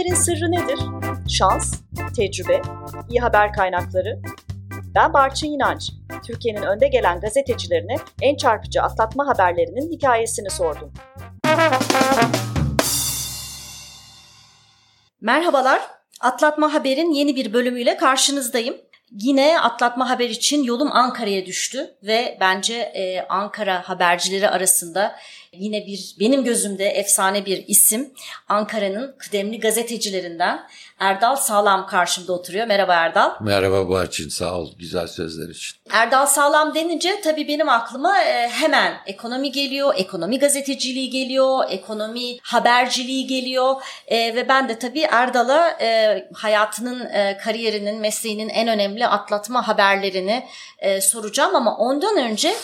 haberin sırrı nedir? Şans, tecrübe, iyi haber kaynakları. Ben Barçın İnanç. Türkiye'nin önde gelen gazetecilerine en çarpıcı atlatma haberlerinin hikayesini sordum. Merhabalar. Atlatma Haber'in yeni bir bölümüyle karşınızdayım. Yine atlatma haber için yolum Ankara'ya düştü ve bence e, Ankara habercileri arasında yine bir benim gözümde efsane bir isim. Ankara'nın kıdemli gazetecilerinden Erdal Sağlam karşımda oturuyor. Merhaba Erdal. Merhaba Barçın sağ ol güzel sözler için. Erdal Sağlam denince tabii benim aklıma e, hemen ekonomi geliyor, ekonomi gazeteciliği geliyor, ekonomi haberciliği geliyor e, ve ben de tabii Erdal'a e, hayatının, kariyerinin, mesleğinin en önemli atlatma haberlerini soracağım ama ondan önce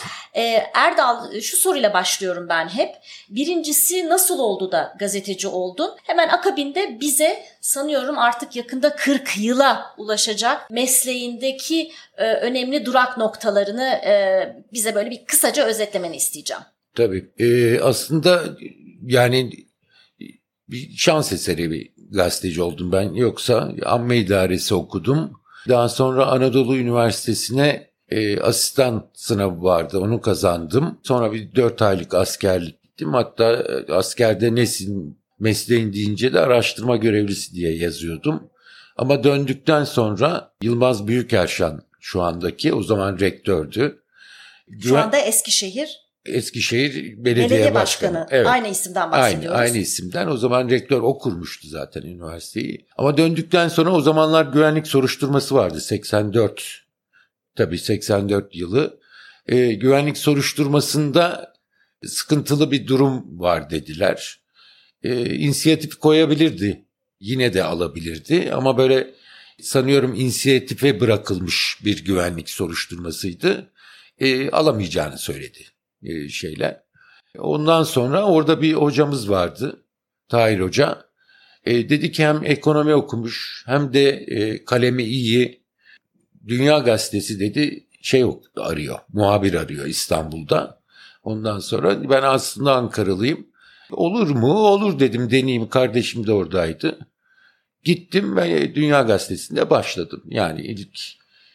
Erdal şu soruyla başlıyorum ben hep. Birincisi nasıl oldu da gazeteci oldun? Hemen akabinde bize sanıyorum artık yakında 40 yıla ulaşacak mesleğindeki e, önemli durak noktalarını e, bize böyle bir kısaca özetlemeni isteyeceğim. Tabii. E, aslında yani bir şans eseri bir gazeteci oldum ben. Yoksa amme idaresi okudum. Daha sonra Anadolu Üniversitesi'ne e, asistan sınavı vardı. Onu kazandım. Sonra bir dört aylık askerlik gittim. Hatta e, askerde nesin mesleğin deyince de araştırma görevlisi diye yazıyordum. Ama döndükten sonra Yılmaz Büyükerşan şu andaki o zaman rektördü. Şu anda Eskişehir Eskişehir Belediye, Belediye Başkanı. Başkanı. Evet. Aynı isimden bahsediyoruz. Aynı, aynı isimden. O zaman rektör o kurmuştu zaten üniversiteyi. Ama döndükten sonra o zamanlar güvenlik soruşturması vardı. 84 tabii 84 yılı. Ee, güvenlik soruşturmasında sıkıntılı bir durum var dediler. Ee, inisiyatif koyabilirdi. Yine de alabilirdi ama böyle sanıyorum inisiyatife bırakılmış bir güvenlik soruşturmasıydı. Ee, alamayacağını söyledi e, şeyler. Ondan sonra orada bir hocamız vardı. Tahir Hoca. E, dedi ki hem ekonomi okumuş hem de e, kalemi iyi. Dünya Gazetesi dedi şey arıyor, muhabir arıyor İstanbul'da. Ondan sonra ben aslında Ankaralıyım. Olur mu? Olur dedim deneyeyim. Kardeşim de oradaydı. Gittim ve Dünya Gazetesi'nde başladım. Yani ilk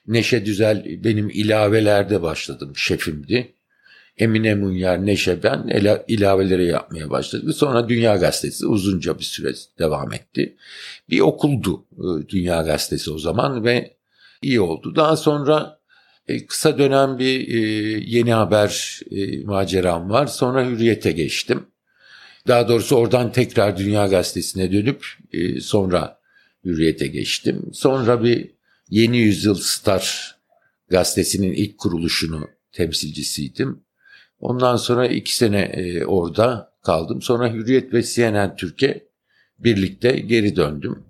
Neşe Düzel benim ilavelerde başladım. Şefimdi. Emine Munyar, Neşe ben ilaveleri yapmaya başladık. Sonra Dünya Gazetesi uzunca bir süre devam etti. Bir okuldu e, Dünya Gazetesi o zaman ve iyi oldu. Daha sonra e, kısa dönem bir e, yeni haber maceram var. Sonra Hürriyet'e geçtim. Daha doğrusu oradan tekrar Dünya Gazetesi'ne dönüp sonra Hürriyet'e geçtim. Sonra bir Yeni Yüzyıl Star gazetesinin ilk kuruluşunu temsilcisiydim. Ondan sonra iki sene e, orada kaldım. Sonra Hürriyet ve CNN Türkiye birlikte geri döndüm.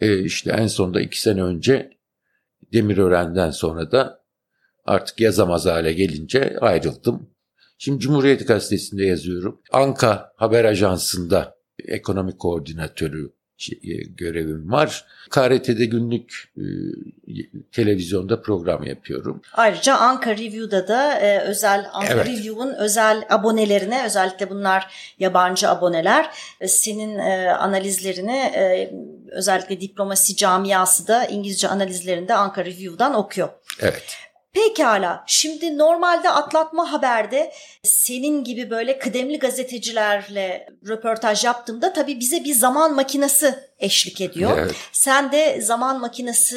E, işte en sonunda iki sene önce Demirören'den sonra da artık yazamaz hale gelince ayrıldım. Şimdi Cumhuriyet Gazetesi'nde yazıyorum. Anka Haber Ajansı'nda ekonomi koordinatörü görevim var. KRT'de günlük e, televizyonda program yapıyorum. Ayrıca Anka Review'da da e, özel Anka evet. Review'un özel abonelerine özellikle bunlar yabancı aboneler e, senin e, analizlerini e, özellikle diplomasi camiası da İngilizce analizlerinde Anka Review'dan okuyor. Evet. Pekala. Şimdi normalde Atlatma Haber'de senin gibi böyle kıdemli gazetecilerle röportaj yaptığımda tabii bize bir zaman makinesi eşlik ediyor. Evet. Sen de zaman makinesi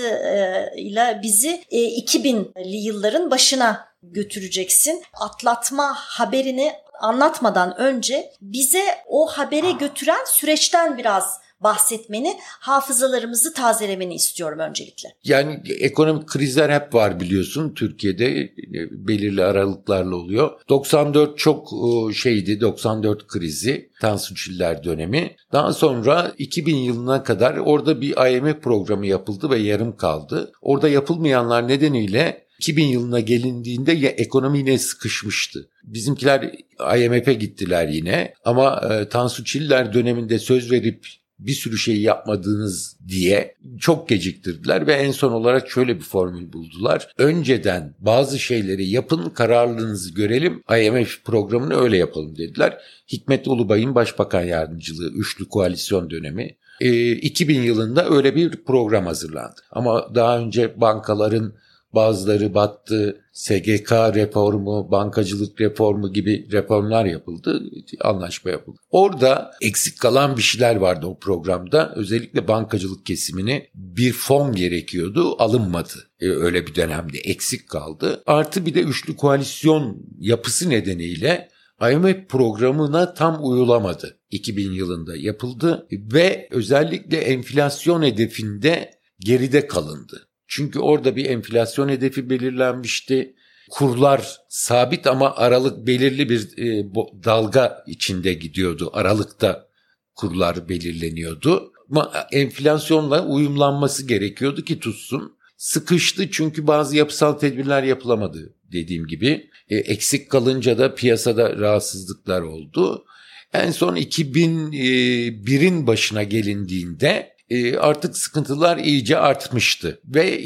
ile bizi 2000'li yılların başına götüreceksin. Atlatma haberini anlatmadan önce bize o habere götüren süreçten biraz bahsetmeni, hafızalarımızı tazelemeni istiyorum öncelikle. Yani ekonomik krizler hep var biliyorsun Türkiye'de e, belirli aralıklarla oluyor. 94 çok e, şeydi 94 krizi Tansu Çiller dönemi. Daha sonra 2000 yılına kadar orada bir IMF programı yapıldı ve yarım kaldı. Orada yapılmayanlar nedeniyle 2000 yılına gelindiğinde ya ekonomi yine sıkışmıştı. Bizimkiler IMF'e gittiler yine ama e, Tansu Çiller döneminde söz verip bir sürü şeyi yapmadığınız diye çok geciktirdiler ve en son olarak şöyle bir formül buldular. Önceden bazı şeyleri yapın kararlılığınızı görelim IMF programını öyle yapalım dediler. Hikmet Ulubay'ın başbakan yardımcılığı üçlü koalisyon dönemi E, 2000 yılında öyle bir program hazırlandı. Ama daha önce bankaların bazıları battı, SGK reformu, bankacılık reformu gibi reformlar yapıldı, anlaşma yapıldı. Orada eksik kalan bir şeyler vardı o programda. Özellikle bankacılık kesimini bir fon gerekiyordu, alınmadı. Ee, öyle bir dönemde eksik kaldı. Artı bir de üçlü koalisyon yapısı nedeniyle IMF programına tam uyulamadı. 2000 yılında yapıldı ve özellikle enflasyon hedefinde geride kalındı. Çünkü orada bir enflasyon hedefi belirlenmişti. Kurlar sabit ama aralık belirli bir e, dalga içinde gidiyordu. Aralıkta kurlar belirleniyordu. Ama enflasyonla uyumlanması gerekiyordu ki tutsun. Sıkıştı çünkü bazı yapısal tedbirler yapılamadı dediğim gibi. E, eksik kalınca da piyasada rahatsızlıklar oldu. En son 2001'in başına gelindiğinde e, artık sıkıntılar iyice artmıştı. Ve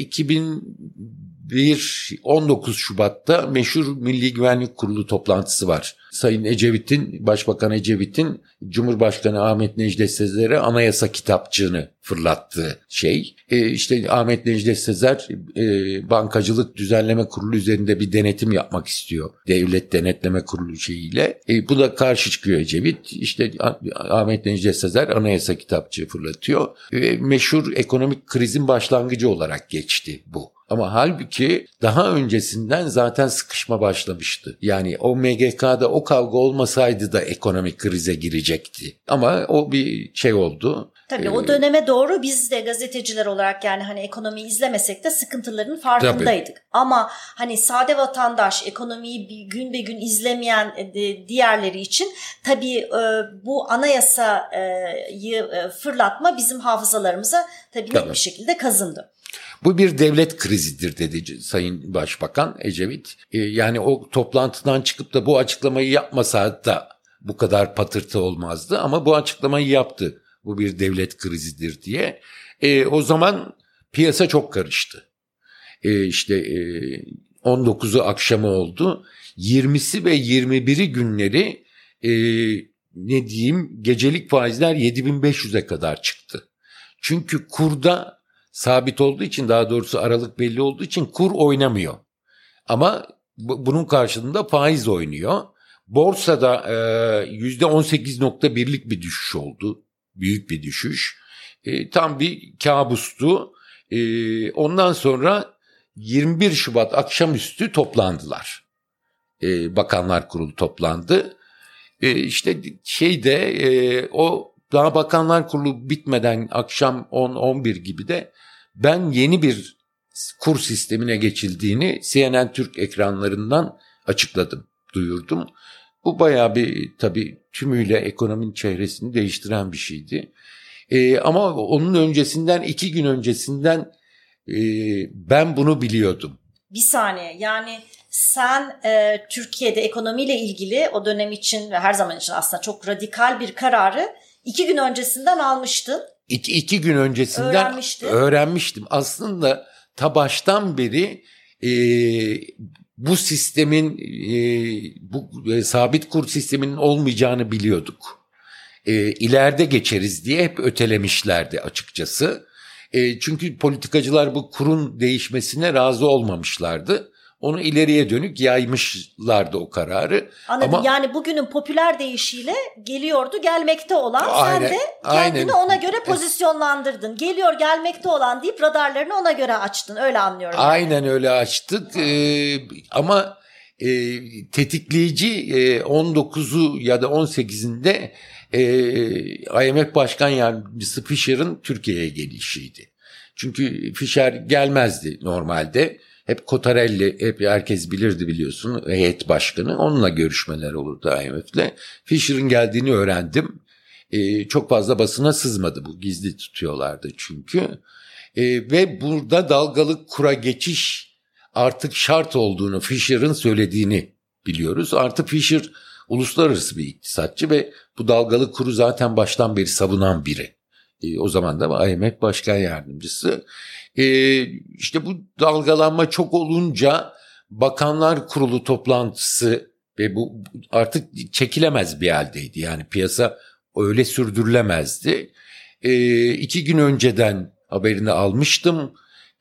2001 19 Şubat'ta meşhur Milli Güvenlik Kurulu toplantısı var. Sayın Ecevit'in, Başbakan Ecevit'in Cumhurbaşkanı Ahmet Necdet Sezer'e anayasa kitapçığını fırlattığı şey. E, işte Ahmet Necdet Sezer e, bankacılık düzenleme kurulu üzerinde bir denetim yapmak istiyor. Devlet denetleme kurulu şeyiyle. E, bu da karşı çıkıyor Ecevit. İşte Ahmet Necdet Sezer anayasa kitapçığı fırlatıyor. E, meşhur ekonomik krizin başlangıcı olarak geçti bu. Ama halbuki daha öncesinden zaten sıkışma başlamıştı. Yani o MGK'da o kavga olmasaydı da ekonomik krize girecekti. Ama o bir şey oldu. Tabii ee, o döneme doğru biz de gazeteciler olarak yani hani ekonomiyi izlemesek de sıkıntıların farkındaydık. Tabii. Ama hani sade vatandaş ekonomiyi gün be gün izlemeyen e, diğerleri için tabii e, bu anayasayı e, fırlatma bizim hafızalarımıza tabii, tabii. net bir şekilde kazındı. Bu bir devlet krizidir dedi Sayın Başbakan Ecevit. E, yani o toplantıdan çıkıp da bu açıklamayı yapmasa da bu kadar patırtı olmazdı ama bu açıklamayı yaptı. Bu bir devlet krizidir diye. E, o zaman piyasa çok karıştı. E, işte e, 19'u akşamı oldu. 20'si ve 21'i günleri e, ne diyeyim gecelik faizler 7500'e kadar çıktı. Çünkü kurda sabit olduğu için daha doğrusu aralık belli olduğu için kur oynamıyor. Ama bunun karşılığında faiz oynuyor. Borsada yüzde 18.1'lik bir düşüş oldu. Büyük bir düşüş. E, tam bir kabustu. E, ondan sonra 21 Şubat akşamüstü toplandılar. E, Bakanlar Kurulu toplandı. E, işte şeyde e, o daha Bakanlar Kurulu bitmeden akşam 10-11 gibi de ben yeni bir kur sistemine geçildiğini CNN Türk ekranlarından açıkladım, duyurdum. Bu bayağı bir tabii tümüyle ekonominin çehresini değiştiren bir şeydi. Ee, ama onun öncesinden iki gün öncesinden e, ben bunu biliyordum. Bir saniye yani sen e, Türkiye'de ekonomiyle ilgili o dönem için ve her zaman için aslında çok radikal bir kararı iki gün öncesinden almıştın. İki, iki gün öncesinden öğrenmiştim. Aslında ta baştan beri e, bu sistemin e, bu e, sabit kur sisteminin olmayacağını biliyorduk. E, ileride geçeriz diye hep ötelemişlerdi açıkçası. E, çünkü politikacılar bu kurun değişmesine razı olmamışlardı onu ileriye dönük yaymışlardı o kararı. Anladım. Ama, yani bugünün popüler deyişiyle geliyordu gelmekte olan aynen, sen de kendini aynen. ona göre pozisyonlandırdın. Geliyor gelmekte olan deyip radarlarını ona göre açtın öyle anlıyorum. Aynen yani. öyle açtık ee, ama e, tetikleyici e, 19'u ya da 18'inde e, IMF Başkan Yardımcısı Fisher'ın Türkiye'ye gelişiydi. Çünkü Fisher gelmezdi normalde hep Cotarelli, hep herkes bilirdi biliyorsun heyet başkanı. Onunla görüşmeler olurdu IMF'le. Fisher'ın geldiğini öğrendim. Ee, çok fazla basına sızmadı bu. Gizli tutuyorlardı çünkü. Ee, ve burada dalgalı kura geçiş artık şart olduğunu Fisher'ın söylediğini biliyoruz. Artık Fisher uluslararası bir iktisatçı ve bu dalgalı kuru zaten baştan beri savunan biri. E, o zaman da IMF Başkan Yardımcısı. E, işte bu dalgalanma çok olunca Bakanlar Kurulu toplantısı ve bu artık çekilemez bir haldeydi. Yani piyasa öyle sürdürülemezdi. e, iki gün önceden haberini almıştım.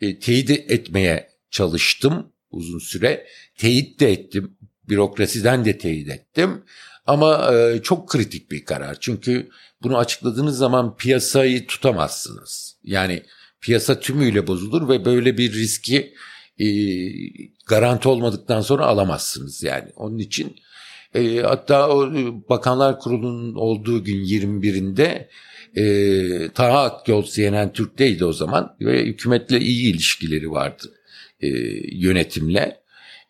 E, teyit etmeye çalıştım uzun süre. Teyit de ettim. Bürokrasiden de teyit ettim. Ama e, çok kritik bir karar. Çünkü bunu açıkladığınız zaman piyasayı tutamazsınız. Yani piyasa tümüyle bozulur ve böyle bir riski e, garanti olmadıktan sonra alamazsınız yani. Onun için e, hatta o e, Bakanlar Kurulu'nun olduğu gün 21'inde e, Taha Akyol CNN Türk'teydi o zaman ve hükümetle iyi ilişkileri vardı e, yönetimle.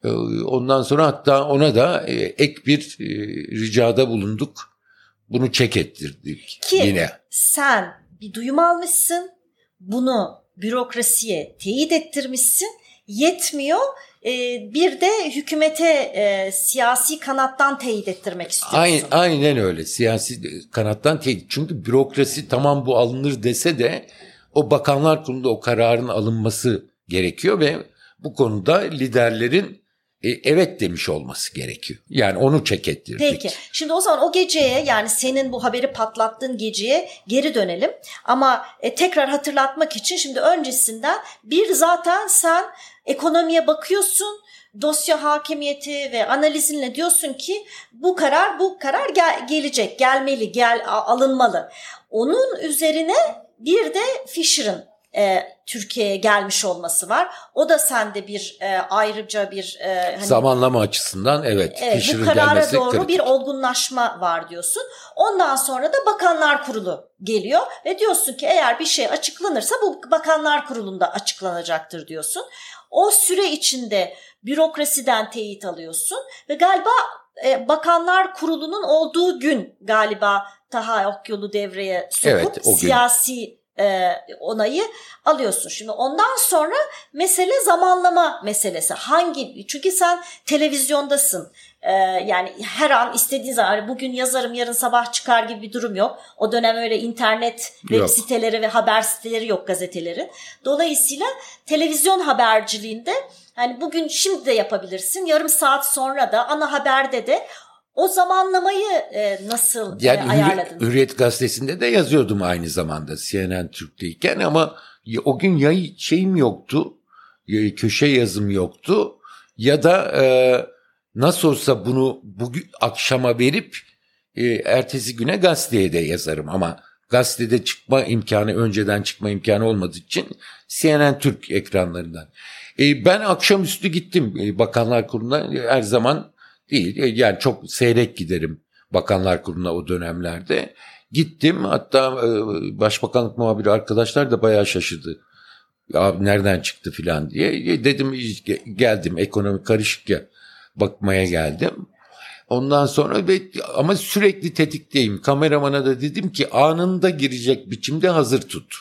E, ondan sonra hatta ona da e, ek bir e, ricada bulunduk. Bunu çek ettirdik Ki yine. sen bir duyum almışsın, bunu bürokrasiye teyit ettirmişsin, yetmiyor. e, bir de hükümete e, siyasi kanattan teyit ettirmek istiyorsun. Aynen, aynen öyle siyasi kanattan teyit. Çünkü bürokrasi tamam bu alınır dese de o bakanlar kurulunda o kararın alınması gerekiyor ve bu konuda liderlerin e, evet demiş olması gerekiyor. Yani onu çek ettirdik. Peki. Şimdi o zaman o geceye yani senin bu haberi patlattığın geceye geri dönelim. Ama e, tekrar hatırlatmak için şimdi öncesinden bir zaten sen ekonomiye bakıyorsun dosya hakimiyeti ve analizinle diyorsun ki bu karar bu karar gel- gelecek, gelmeli, gel alınmalı. Onun üzerine bir de Fisher'ın e, Türkiye'ye gelmiş olması var. O da sende bir e, ayrıca bir e, hani Zamanlama açısından evet. Evet, bu karara doğru kritik. bir olgunlaşma var diyorsun. Ondan sonra da Bakanlar Kurulu geliyor ve diyorsun ki eğer bir şey açıklanırsa bu Bakanlar Kurulu'nda açıklanacaktır diyorsun. O süre içinde bürokrasiden teyit alıyorsun ve galiba e, Bakanlar Kurulu'nun olduğu gün galiba Taha Okyol'u devreye sokup Evet, siyasi e, onayı alıyorsun. Şimdi ondan sonra mesele zamanlama meselesi. Hangi? Çünkü sen televizyondasın. Ee, yani her an istediğin zaman hani bugün yazarım yarın sabah çıkar gibi bir durum yok. O dönem öyle internet web Yok. siteleri ve haber siteleri yok gazetelerin. Dolayısıyla televizyon haberciliğinde hani bugün şimdi de yapabilirsin. Yarım saat sonra da ana haberde de o zamanlamayı e, nasıl e, Yani Hürri- ayarladın? Hürriyet gazetesinde de yazıyordum aynı zamanda CNN Türk'teyken ama o gün ya şeyim yoktu, ya köşe yazım yoktu ya da e, nasıl olsa bunu bugün akşama verip e, ertesi güne gazeteye de yazarım ama gazetede çıkma imkanı önceden çıkma imkanı olmadığı için CNN Türk ekranlarından. E, ben akşamüstü gittim e, Bakanlar Kurulu'na E, her zaman değil E, yani çok seyrek giderim Bakanlar Kurulu'na o dönemlerde. Gittim hatta e, Başbakanlık muhabiri arkadaşlar da bayağı şaşırdı. Abi nereden çıktı filan diye. E, Dedim ge- geldim ekonomi karışık ya bakmaya geldim. Ondan sonra ve ama sürekli tetikteyim. Kameramana da dedim ki anında girecek biçimde hazır tut.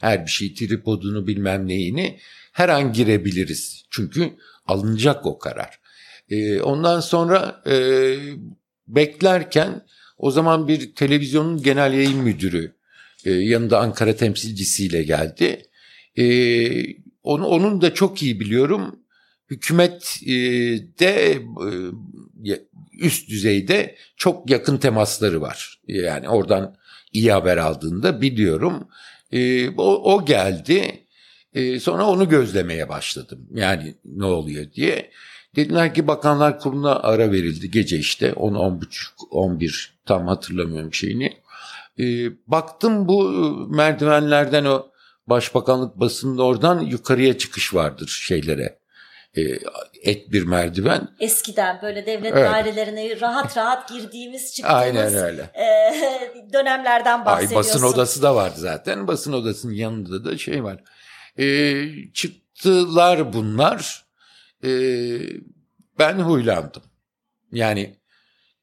Her bir şey tripodunu bilmem neyini her an girebiliriz. Çünkü alınacak o karar. Ee, ondan sonra e, beklerken o zaman bir televizyonun genel yayın müdürü e, yanında Ankara temsilcisiyle geldi. E, onu, onun da çok iyi biliyorum. Hükümet e, de e, üst düzeyde çok yakın temasları var. Yani oradan iyi haber aldığında biliyorum. E, o, o geldi. E, sonra onu gözlemeye başladım. Yani ne oluyor diye. Dediler ki Bakanlar Kurulu'na ara verildi gece işte 10 10 buçuk 11 tam hatırlamıyorum şeyini. E, baktım bu merdivenlerden o Başbakanlık basında oradan yukarıya çıkış vardır şeylere. E, et bir merdiven. Eskiden böyle devlet Evet. dairelerine rahat rahat girdiğimiz çıktığımız Aynen öyle. e, dönemlerden Ay bahsediyorsun. basın odası da vardı zaten. Basın odasının yanında da şey var. Ee, çıktılar bunlar. Ee, ben huylandım. Yani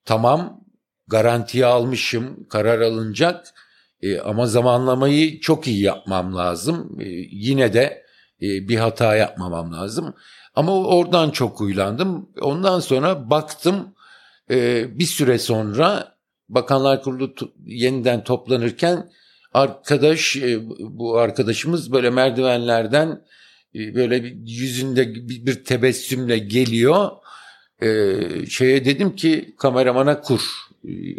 tamam garantiye almışım, karar alınacak Ee, ama zamanlamayı çok iyi yapmam lazım. Ee, yine de e, bir hata yapmamam lazım. Ama oradan çok huylandım. Ondan sonra baktım e, bir süre sonra Bakanlar Kurulu to- yeniden toplanırken arkadaş e, bu arkadaşımız böyle merdivenlerden e, böyle bir yüzünde bir, tebessümle geliyor. E, şeye dedim ki kameramana kur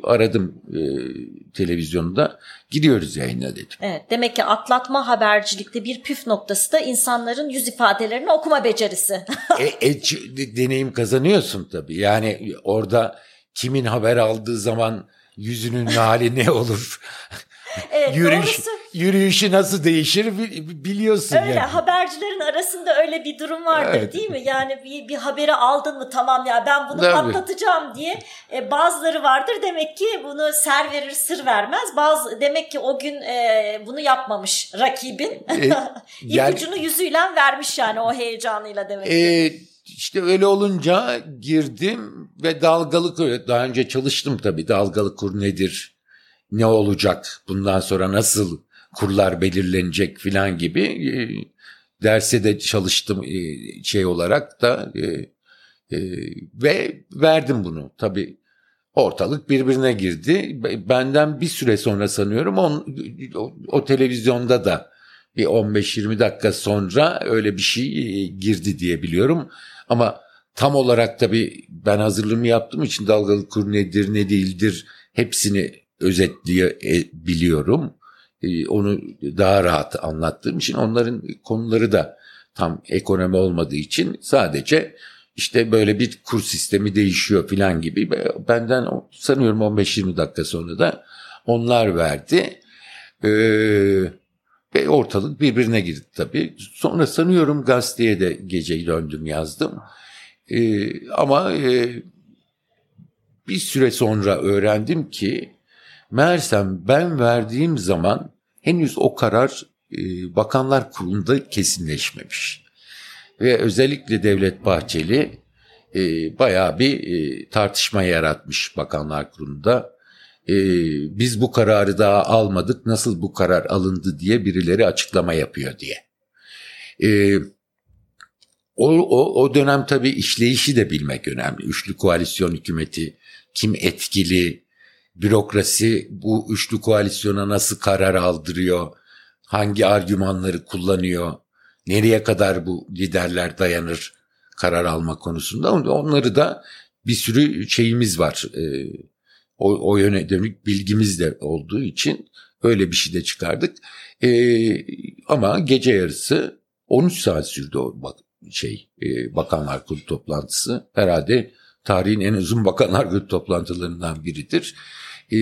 aradım e, televizyonda gidiyoruz yayına dedim. Evet, demek ki atlatma habercilikte bir püf noktası da insanların yüz ifadelerini okuma becerisi. e, e, deneyim kazanıyorsun tabii. Yani orada kimin haber aldığı zaman yüzünün hali ne olur? Evet, Yürüyüş, doğrusu, yürüyüşü nasıl değişir biliyorsun öyle yani. habercilerin arasında öyle bir durum vardır Evet. değil mi? Yani bir, bir haberi aldın mı tamam ya ben bunu Tabii. patlatacağım diye e, bazıları vardır demek ki bunu ser verir sır vermez. Bazı demek ki o gün e, bunu yapmamış rakibin. E, yani- İpucunu yüzüyle vermiş yani o heyecanıyla demek ki. Ee, işte öyle olunca girdim ve dalgalı kur, daha önce çalıştım tabii dalgalı kur nedir, ne olacak, bundan sonra nasıl kurlar belirlenecek filan gibi e, derse de çalıştım e, şey olarak da e, e, ve verdim bunu tabii. Ortalık birbirine girdi. Benden bir süre sonra sanıyorum on, o, o televizyonda da bir 15-20 dakika sonra öyle bir şey e, girdi diye biliyorum. Ama tam olarak tabii ben hazırlığımı yaptığım için dalgalı kur nedir ne değildir hepsini özetleyebiliyorum. E, Onu daha rahat anlattığım için onların konuları da tam ekonomi olmadığı için sadece işte böyle bir kur sistemi değişiyor filan gibi benden sanıyorum 15-20 dakika sonra da onlar verdi. Ee, ve ortalık birbirine girdi tabii. Sonra sanıyorum gazeteye de gece döndüm yazdım. Ee, ama e, bir süre sonra öğrendim ki meğersem ben verdiğim zaman henüz o karar e, Bakanlar Kurulu'nda kesinleşmemiş. Ve özellikle Devlet Bahçeli e, bayağı bir e, tartışma yaratmış Bakanlar Kurulu'nda. E, biz bu kararı daha almadık nasıl bu karar alındı diye birileri açıklama yapıyor diye. E, o, o, o dönem tabii işleyişi de bilmek önemli. Üçlü koalisyon hükümeti kim etkili, bürokrasi bu üçlü koalisyona nasıl karar aldırıyor, hangi argümanları kullanıyor, nereye kadar bu liderler dayanır karar alma konusunda onları da bir sürü şeyimiz var. Ee, o, o yöne dönük bilgimiz de olduğu için öyle bir şey de çıkardık. Ee, ama gece yarısı 13 saat sürdü o bak, şey e, Bakanlar Kurulu toplantısı. Herhalde tarihin en uzun Bakanlar Kurulu toplantılarından biridir. Ee,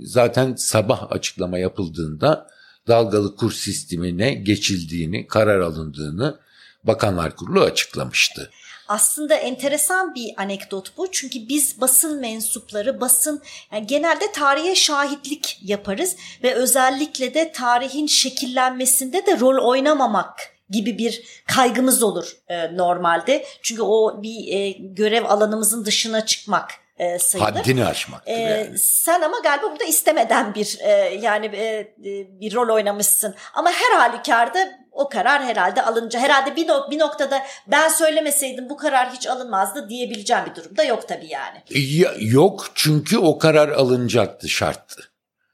zaten sabah açıklama yapıldığında dalgalı kur sistemine geçildiğini, karar alındığını Bakanlar Kurulu açıklamıştı. Aslında enteresan bir anekdot bu. Çünkü biz basın mensupları, basın yani genelde tarihe şahitlik yaparız ve özellikle de tarihin şekillenmesinde de rol oynamamak gibi bir kaygımız olur e, normalde. Çünkü o bir e, görev alanımızın dışına çıkmak e, sayılır. Haddini aşmaktır Ee, yani. Sen ama galiba burada istemeden bir e, yani e, e, bir rol oynamışsın. Ama her halükarda o karar herhalde alınca herhalde bir, nok- bir noktada ben söylemeseydim bu karar hiç alınmazdı diyebileceğim bir durumda yok tabii yani. Ya- yok çünkü o karar alınacaktı şarttı.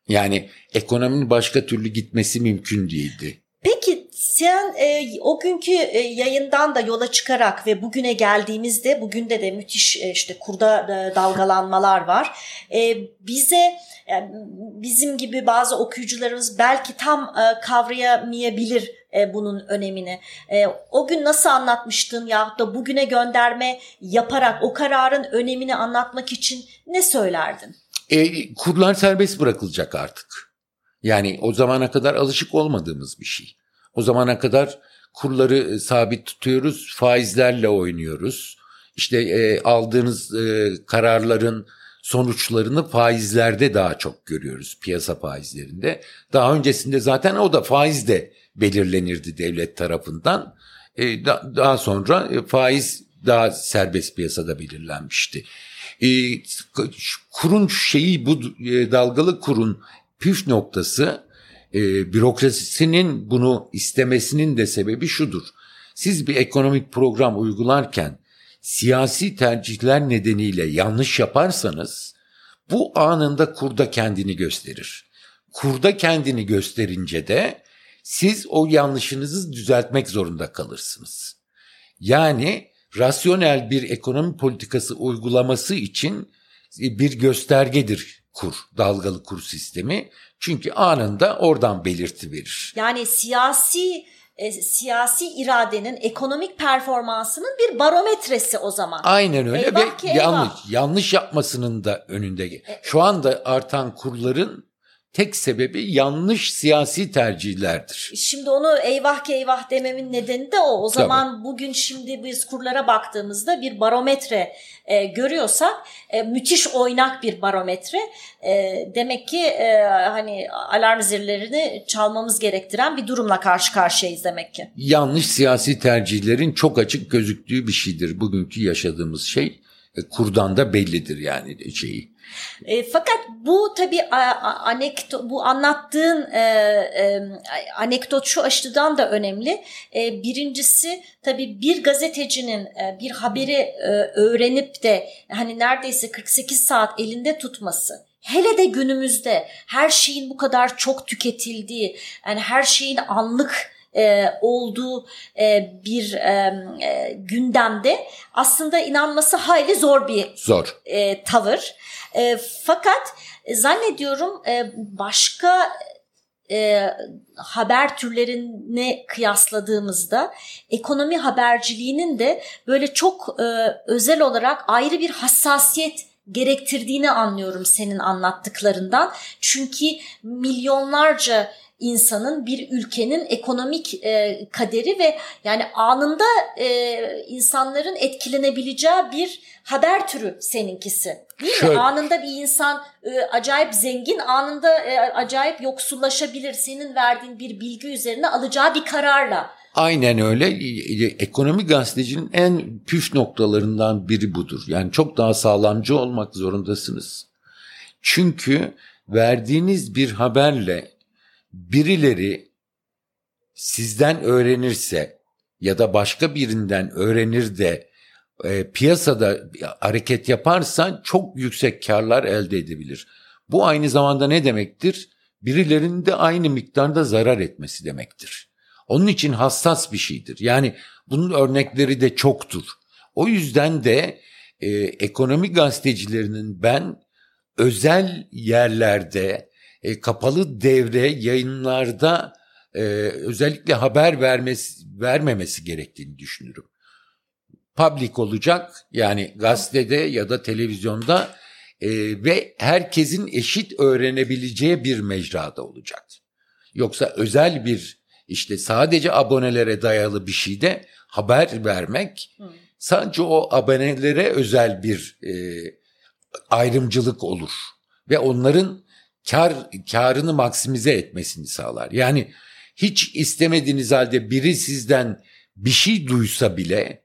Yani ekonominin başka türlü gitmesi mümkün değildi. Sen e, o günkü e, yayından da yola çıkarak ve bugüne geldiğimizde bugün de de müthiş e, işte kurda e, dalgalanmalar var. E, bize yani bizim gibi bazı okuyucularımız belki tam e, kavrayamayabilir e, bunun önemini. E, o gün nasıl anlatmıştın ya da bugüne gönderme yaparak o kararın önemini anlatmak için ne söylerdin? E, kurlar serbest bırakılacak artık. Yani o zamana kadar alışık olmadığımız bir şey. O zamana kadar kurları e, sabit tutuyoruz, faizlerle oynuyoruz. İşte e, aldığınız e, kararların sonuçlarını faizlerde daha çok görüyoruz, piyasa faizlerinde. Daha öncesinde zaten o da faiz de belirlenirdi devlet tarafından. E, da- daha sonra e, faiz daha serbest piyasada belirlenmişti. E, kurun şeyi bu e, dalgalı kurun püf noktası e, bürokrasisinin bunu istemesinin de sebebi şudur. Siz bir ekonomik program uygularken siyasi tercihler nedeniyle yanlış yaparsanız bu anında kurda kendini gösterir. Kurda kendini gösterince de siz o yanlışınızı düzeltmek zorunda kalırsınız. Yani rasyonel bir ekonomi politikası uygulaması için bir göstergedir kur, dalgalı kur sistemi. Çünkü anında oradan belirti verir. Yani siyasi e, siyasi iradenin ekonomik performansının bir barometresi o zaman. Aynen öyle eyvah ve ki, yanlış yanlış yapmasının da önünde. E, Şu anda artan kurların tek sebebi yanlış siyasi tercihlerdir. Şimdi onu eyvah ki eyvah dememin nedeni de o. O zaman Tabii. bugün şimdi biz kurlara baktığımızda bir barometre e, görüyorsak e, müthiş oynak bir barometre. E, demek ki e, hani alarm zillerini çalmamız gerektiren bir durumla karşı karşıyayız demek ki. Yanlış siyasi tercihlerin çok açık gözüktüğü bir şeydir bugünkü yaşadığımız şey. E, kurdan da bellidir yani şeyi e, fakat bu tabii anekdot, bu anlattığın e, e, anekdot şu açıdan da önemli. E, birincisi tabii bir gazetecinin e, bir haberi e, öğrenip de hani neredeyse 48 saat elinde tutması hele de günümüzde her şeyin bu kadar çok tüketildiği yani her şeyin anlık e, olduğu e, bir e, e, gündemde aslında inanması hayli zor bir zor. E, tavır. E, fakat zannediyorum e, başka e, haber türlerine kıyasladığımızda ekonomi haberciliğinin de böyle çok e, özel olarak ayrı bir hassasiyet gerektirdiğini anlıyorum senin anlattıklarından. Çünkü milyonlarca insanın bir ülkenin ekonomik e, kaderi ve yani anında e, insanların etkilenebileceği bir haber türü seninkisi. Değil Şöyle. mi? Anında bir insan e, acayip zengin, anında e, acayip yoksullaşabilir. Senin verdiğin bir bilgi üzerine alacağı bir kararla. Aynen öyle. Ekonomi gazetecinin en püf noktalarından biri budur. Yani çok daha sağlamcı olmak zorundasınız. Çünkü verdiğiniz bir haberle birileri sizden öğrenirse ya da başka birinden öğrenir de e, piyasada hareket yaparsan çok yüksek karlar elde edebilir. Bu aynı zamanda ne demektir? Birilerinin de aynı miktarda zarar etmesi demektir. Onun için hassas bir şeydir. Yani bunun örnekleri de çoktur. O yüzden de e, ekonomi gazetecilerinin ben özel yerlerde e, kapalı devre yayınlarda e, özellikle haber vermesi vermemesi gerektiğini düşünürüm. Public olacak yani gazetede ya da televizyonda e, ve herkesin eşit öğrenebileceği bir mecrada olacak. Yoksa özel bir işte sadece abonelere dayalı bir şeyde haber vermek Hı. sadece o abonelere özel bir e, ayrımcılık olur ve onların kar karını maksimize etmesini sağlar. Yani hiç istemediğiniz halde biri sizden bir şey duysa bile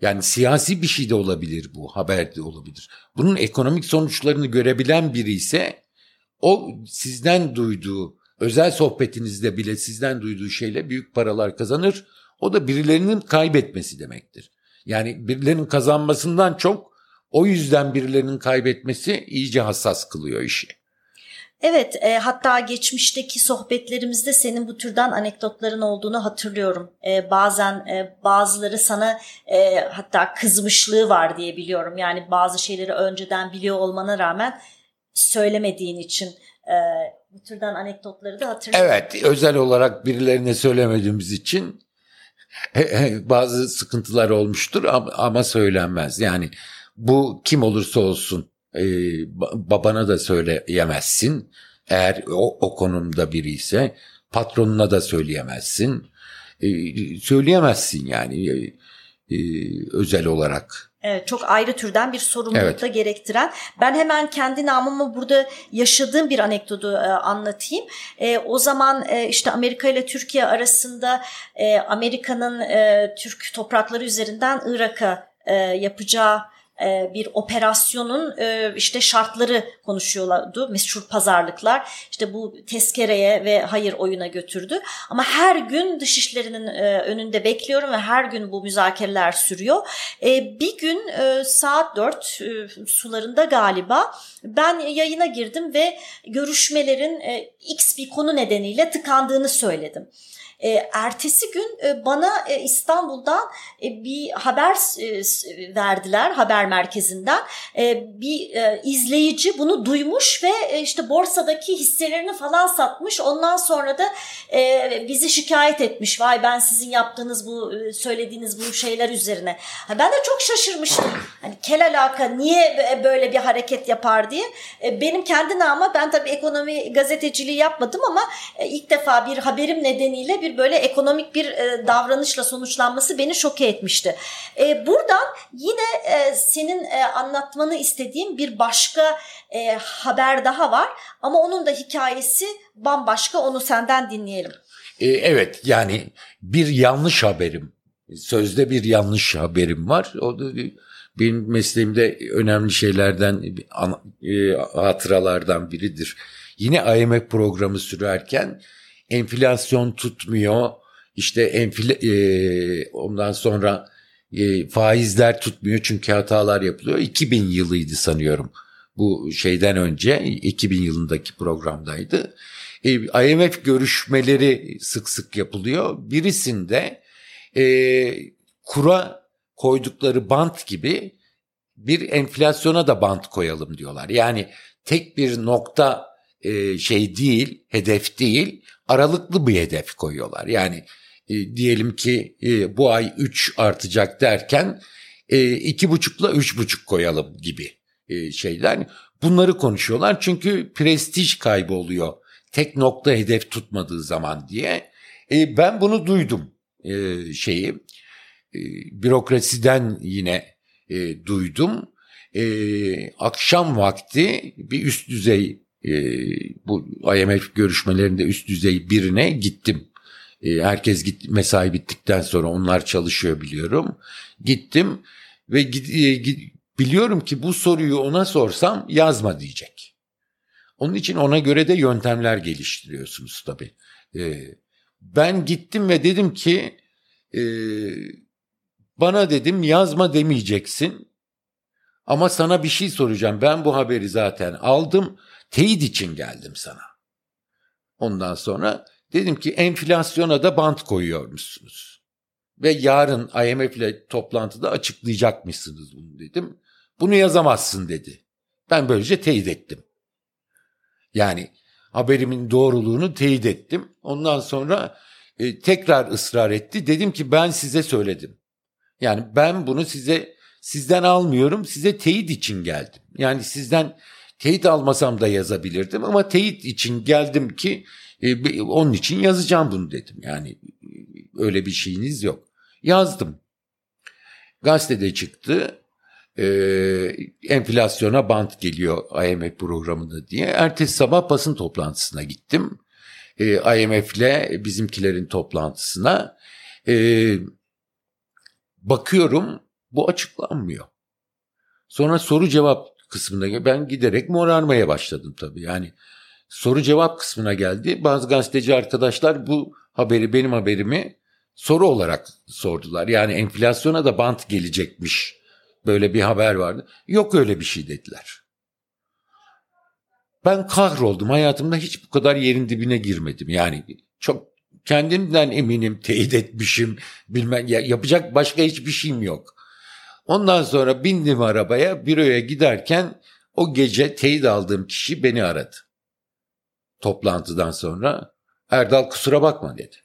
yani siyasi bir şey de olabilir bu, haber de olabilir. Bunun ekonomik sonuçlarını görebilen biri ise o sizden duyduğu, özel sohbetinizde bile sizden duyduğu şeyle büyük paralar kazanır. O da birilerinin kaybetmesi demektir. Yani birilerinin kazanmasından çok o yüzden birilerinin kaybetmesi iyice hassas kılıyor işi. Evet e, hatta geçmişteki sohbetlerimizde senin bu türden anekdotların olduğunu hatırlıyorum. E, bazen e, bazıları sana e, hatta kızmışlığı var diye biliyorum. Yani bazı şeyleri önceden biliyor olmana rağmen söylemediğin için e, bu türden anekdotları da hatırlıyorum. Evet özel olarak birilerine söylemediğimiz için bazı sıkıntılar olmuştur ama söylenmez. Yani bu kim olursa olsun e, babana da söyleyemezsin. Eğer o, o konumda biri ise patronuna da söyleyemezsin. E, söyleyemezsin yani e, e, özel olarak. Evet, çok ayrı türden bir sorumluluk evet. da gerektiren. Ben hemen kendi namımı burada yaşadığım bir anekdotu e, anlatayım. E, o zaman e, işte Amerika ile Türkiye arasında e, Amerika'nın e, Türk toprakları üzerinden Irak'a e, yapacağı e, bir operasyonun e, işte şartları konuşuyorlardı. Meşhur pazarlıklar işte bu tezkereye ve hayır oyuna götürdü. Ama her gün dışişlerinin e, önünde bekliyorum ve her gün bu müzakereler sürüyor. Bir gün saat 4 sularında galiba ben yayına girdim ve görüşmelerin X bir konu nedeniyle tıkandığını söyledim. E, ertesi gün e, bana e, İstanbul'dan e, bir haber e, verdiler haber merkezinden. E, bir e, izleyici bunu duymuş ve e, işte borsadaki hisselerini falan satmış. Ondan sonra da e, bizi şikayet etmiş. Vay ben sizin yaptığınız bu e, söylediğiniz bu şeyler üzerine. Ha, ben de çok şaşırmıştım. Hani kel alaka niye böyle bir hareket yapar diye. E, benim kendi nama ben tabii ekonomi gazeteciliği yapmadım ama e, ilk defa bir haberim nedeniyle bir böyle ekonomik bir e, davranışla sonuçlanması beni şoke etmişti. Buradan yine senin anlatmanı istediğim bir başka haber daha var ama onun da hikayesi bambaşka onu senden dinleyelim. Evet yani bir yanlış haberim sözde bir yanlış haberim var. O da benim mesleğimde önemli şeylerden e, hatıralardan biridir. Yine IMF programı sürerken enflasyon tutmuyor. İşte enfla, e, ondan sonra e, faizler tutmuyor çünkü hatalar yapılıyor. 2000 yılıydı sanıyorum. Bu şeyden önce 2000 yılındaki programdaydı. E, IMF görüşmeleri sık sık yapılıyor. Birisinde e, kura koydukları bant gibi bir enflasyona da bant koyalım diyorlar. Yani tek bir nokta e, şey değil, hedef değil, aralıklı bir hedef koyuyorlar. Yani e, diyelim ki e, bu ay 3 artacak derken e, iki buçukla üç buçuk koyalım gibi e, şeyler. Bunları konuşuyorlar çünkü prestij kaybı oluyor. Tek nokta hedef tutmadığı zaman diye. E, ben bunu duydum şeyi. E, bürokrasiden yine e, duydum. E, akşam vakti bir üst düzey e, bu IMF görüşmelerinde üst düzey birine gittim. E, herkes git, mesai bittikten sonra onlar çalışıyor biliyorum. Gittim ve gid, e, gid, biliyorum ki bu soruyu ona sorsam yazma diyecek. Onun için ona göre de yöntemler geliştiriyorsunuz tabii. E, ben gittim ve dedim ki e, bana dedim yazma demeyeceksin ama sana bir şey soracağım. Ben bu haberi zaten aldım. Teyit için geldim sana. Ondan sonra dedim ki enflasyona da bant koyuyormuşsunuz. Ve yarın IMF ile toplantıda açıklayacakmışsınız bunu dedim. Bunu yazamazsın dedi. Ben böylece teyit ettim. Yani haberimin doğruluğunu teyit ettim. Ondan sonra e, tekrar ısrar etti. Dedim ki ben size söyledim. Yani ben bunu size sizden almıyorum. Size teyit için geldim. Yani sizden teyit almasam da yazabilirdim ama teyit için geldim ki e, onun için yazacağım bunu dedim. Yani e, öyle bir şeyiniz yok. Yazdım. Gazetede çıktı. E, enflasyona bant geliyor IMF programında diye. Ertesi sabah basın toplantısına gittim. E, IMF'le bizimkilerin toplantısına. E, bakıyorum bu açıklanmıyor. Sonra soru cevap kısmında ben giderek morarmaya başladım tabii. Yani soru cevap kısmına geldi. Bazı gazeteci arkadaşlar bu haberi benim haberimi soru olarak sordular. Yani enflasyona da bant gelecekmiş. Böyle bir haber vardı. Yok öyle bir şey dediler. Ben kahroldum. Hayatımda hiç bu kadar yerin dibine girmedim. Yani çok kendimden eminim teyit etmişim. Bilmem ya yapacak başka hiçbir şeyim yok. Ondan sonra bindim arabaya büroya giderken o gece teyit aldığım kişi beni aradı. Toplantıdan sonra Erdal kusura bakma dedi.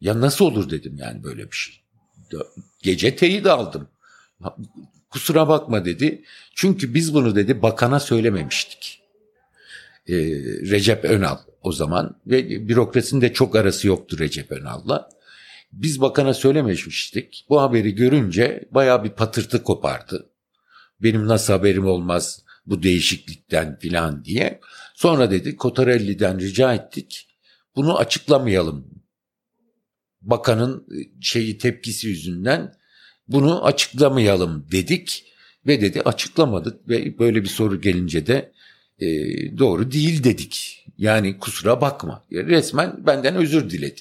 Ya nasıl olur dedim yani böyle bir şey. Gece teyit aldım. Kusura bakma dedi. Çünkü biz bunu dedi bakana söylememiştik. Ee, Recep Önal o zaman ve bürokrasinin de çok arası yoktu Recep Önal'la. Biz bakana söylememiştik. Bu haberi görünce baya bir patırtı kopardı. Benim nasıl haberim olmaz bu değişiklikten filan diye. Sonra dedi Kotarelli'den rica ettik. Bunu açıklamayalım. Bakanın e, şeyi tepkisi yüzünden bunu açıklamayalım dedik ve dedi açıklamadık ve böyle bir soru gelince de e, doğru değil dedik. Yani kusura bakma. Resmen benden özür diledi.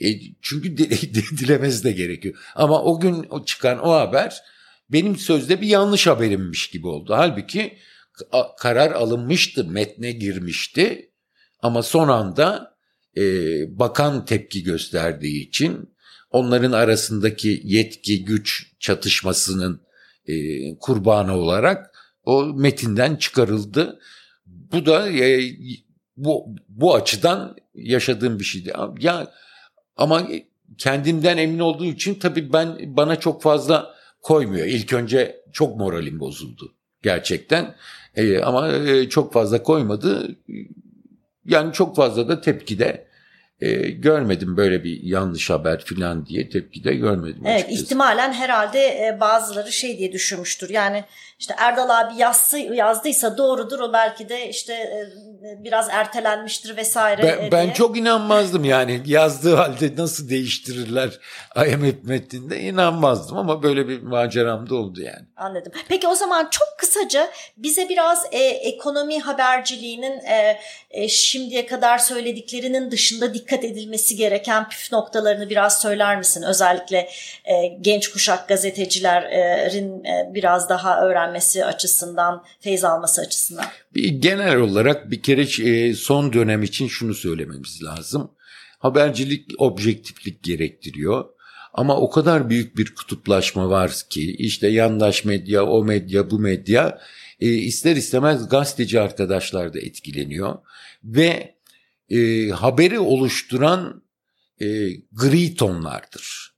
E, çünkü dilemesi de gerekiyor. Ama o gün çıkan o haber benim sözde bir yanlış haberimmiş gibi oldu. Halbuki karar alınmıştı, metne girmişti. Ama son anda e, bakan tepki gösterdiği için onların arasındaki yetki güç çatışmasının e, kurbanı olarak o metinden çıkarıldı. Bu da e, bu bu açıdan yaşadığım bir şeydi. Ya ama kendimden emin olduğu için tabii ben bana çok fazla koymuyor. İlk önce çok moralim bozuldu gerçekten. E, ama e, çok fazla koymadı. Yani çok fazla da tepkide e, görmedim böyle bir yanlış haber falan diye tepkide görmedim. Evet açıkçası. ihtimalen herhalde e, bazıları şey diye düşünmüştür. Yani işte Erdal abi yazsı, yazdıysa doğrudur o belki de işte e, biraz ertelenmiştir vesaire. Ben, diye. ben çok inanmazdım yani yazdığı halde nasıl değiştirirler IMF metninde inanmazdım ama böyle bir maceram da oldu yani. Anladım. Peki o zaman çok kısaca bize biraz e, ekonomi haberciliğinin e, e, şimdiye kadar söylediklerinin dışında dikkat edilmesi gereken püf noktalarını biraz söyler misin? Özellikle e, genç kuşak gazetecilerin e, biraz daha öğrenmesi açısından, feyz alması açısından. Bir, genel olarak bir kere e, son dönem için şunu söylememiz lazım. Habercilik objektiflik gerektiriyor. Ama o kadar büyük bir kutuplaşma var ki işte yandaş medya, o medya, bu medya e, ister istemez gazeteci arkadaşlar da etkileniyor. Ve e, haberi oluşturan e, gri tonlardır,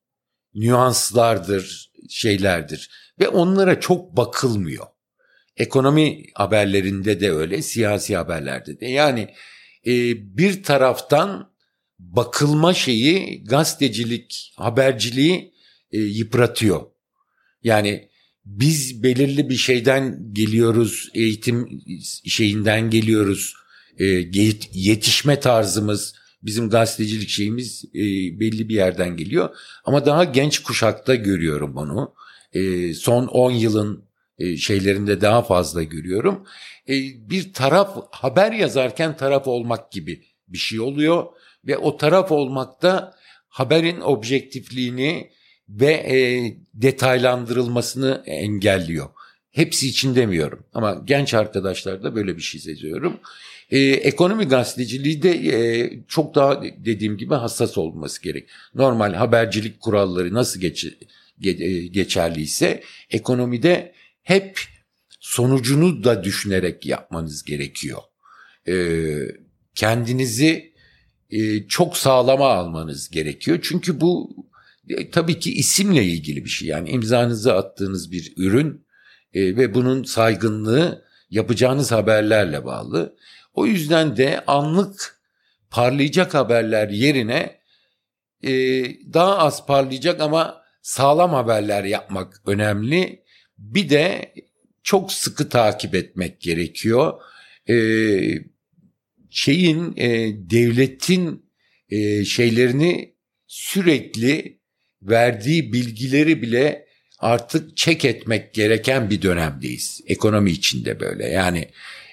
nüanslardır, şeylerdir ve onlara çok bakılmıyor. Ekonomi haberlerinde de öyle, siyasi haberlerde de. Yani e, bir taraftan bakılma şeyi gazetecilik, haberciliği e, yıpratıyor. Yani biz belirli bir şeyden geliyoruz, eğitim şeyinden geliyoruz, e, yetişme tarzımız, bizim gazetecilik şeyimiz e, belli bir yerden geliyor. Ama daha genç kuşakta görüyorum bunu. E, son 10 yılın e, şeylerinde daha fazla görüyorum. E, bir taraf haber yazarken taraf olmak gibi bir şey oluyor ve o taraf olmakta haberin objektifliğini ve e, detaylandırılmasını engelliyor. Hepsi için demiyorum ama genç arkadaşlarda böyle bir şey seziyorum. Ee, ekonomi gazeteciliği de e, çok daha dediğim gibi hassas olması gerek. Normal habercilik kuralları nasıl geç, ge, e, geçerliyse ekonomide hep sonucunu da düşünerek yapmanız gerekiyor. Ee, kendinizi e, çok sağlama almanız gerekiyor. Çünkü bu e, tabii ki isimle ilgili bir şey. Yani imzanızı attığınız bir ürün e, ve bunun saygınlığı yapacağınız haberlerle bağlı. O yüzden de anlık parlayacak haberler yerine e, daha az parlayacak ama sağlam haberler yapmak önemli. Bir de çok sıkı takip etmek gerekiyor. E, şeyin e, devletin e, şeylerini sürekli verdiği bilgileri bile artık çek etmek gereken bir dönemdeyiz. Ekonomi içinde böyle. Yani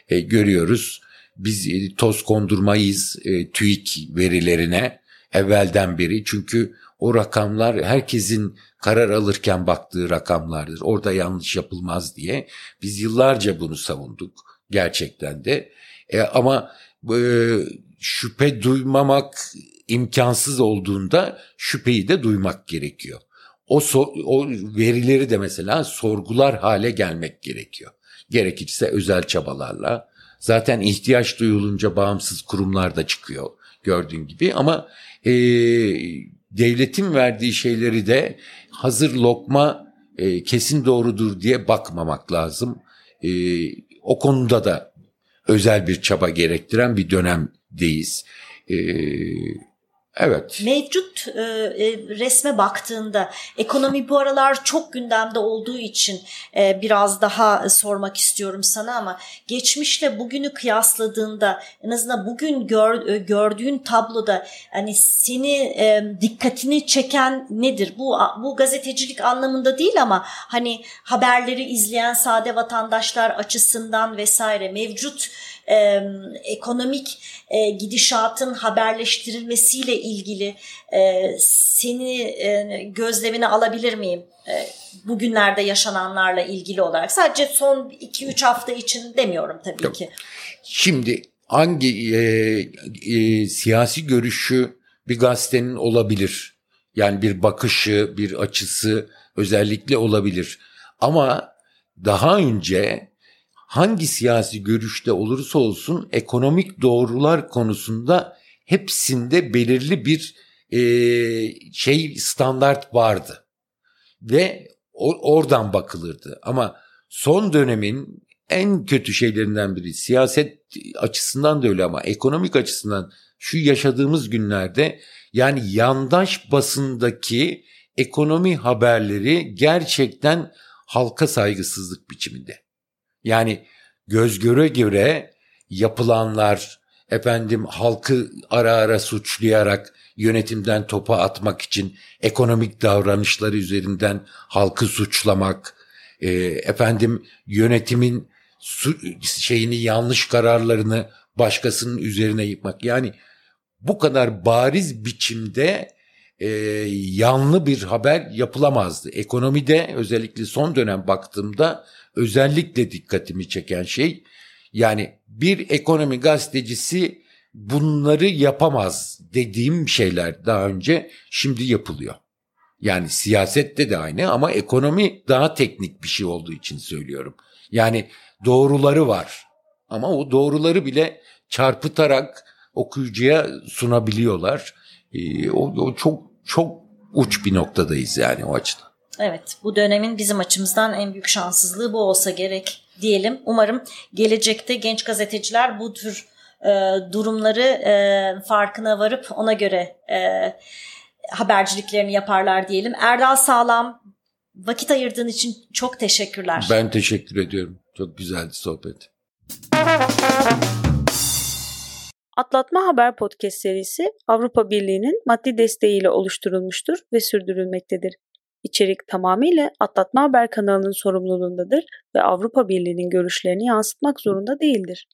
e, görüyoruz biz e, toz kondurmayız e, TÜİK verilerine evvelden beri. Çünkü o rakamlar herkesin karar alırken baktığı rakamlardır. Orada yanlış yapılmaz diye. Biz yıllarca bunu savunduk gerçekten de. E, ama e, şüphe duymamak imkansız olduğunda şüpheyi de duymak gerekiyor. O, so, o verileri de mesela sorgular hale gelmek gerekiyor. Gerekirse özel çabalarla. Zaten ihtiyaç duyulunca bağımsız kurumlar da çıkıyor gördüğün gibi ama e, devletin verdiği şeyleri de hazır lokma e, kesin doğrudur diye bakmamak lazım. E, o konuda da özel bir çaba gerektiren bir dönemdeyiz. E, Evet. Mevcut e, e, resme baktığında ekonomi bu aralar çok gündemde olduğu için e, biraz daha sormak istiyorum sana ama geçmişle bugünü kıyasladığında en azından bugün gör, e, gördüğün tabloda hani seni e, dikkatini çeken nedir? Bu bu gazetecilik anlamında değil ama hani haberleri izleyen sade vatandaşlar açısından vesaire mevcut e, ekonomik e, gidişatın haberleştirilmesiyle ilgili e, seni e, gözlemine alabilir miyim? E, bugünlerde yaşananlarla ilgili olarak. Sadece son 2-3 hafta için demiyorum tabii Yok. ki. Şimdi hangi e, e, siyasi görüşü bir gazetenin olabilir. Yani bir bakışı, bir açısı özellikle olabilir. Ama daha önce hangi siyasi görüşte olursa olsun ekonomik doğrular konusunda hepsinde belirli bir e, şey standart vardı ve oradan bakılırdı. Ama son dönemin en kötü şeylerinden biri siyaset açısından da öyle ama ekonomik açısından şu yaşadığımız günlerde yani yandaş basındaki ekonomi haberleri gerçekten halka saygısızlık biçiminde. Yani göz göre göre yapılanlar efendim halkı ara ara suçlayarak yönetimden topa atmak için ekonomik davranışları üzerinden halkı suçlamak, e, efendim yönetimin su, şeyini yanlış kararlarını başkasının üzerine yıkmak. Yani bu kadar bariz biçimde e, yanlı bir haber yapılamazdı. Ekonomide özellikle son dönem baktığımda özellikle dikkatimi çeken şey yani bir ekonomi gazetecisi bunları yapamaz dediğim şeyler daha önce şimdi yapılıyor. Yani siyasette de aynı ama ekonomi daha teknik bir şey olduğu için söylüyorum. Yani doğruları var ama o doğruları bile çarpıtarak okuyucuya sunabiliyorlar. Ee, o, o çok çok uç bir noktadayız yani o açıdan. Evet bu dönemin bizim açımızdan en büyük şanssızlığı bu olsa gerek diyelim. Umarım gelecekte genç gazeteciler bu tür e, durumları e, farkına varıp ona göre e, haberciliklerini yaparlar diyelim. Erdal Sağlam vakit ayırdığın için çok teşekkürler. Ben teşekkür ediyorum. Çok güzeldi sohbet. Atlatma Haber Podcast serisi Avrupa Birliği'nin maddi desteğiyle oluşturulmuştur ve sürdürülmektedir. İçerik tamamıyla Atlatma Haber kanalının sorumluluğundadır ve Avrupa Birliği'nin görüşlerini yansıtmak zorunda değildir.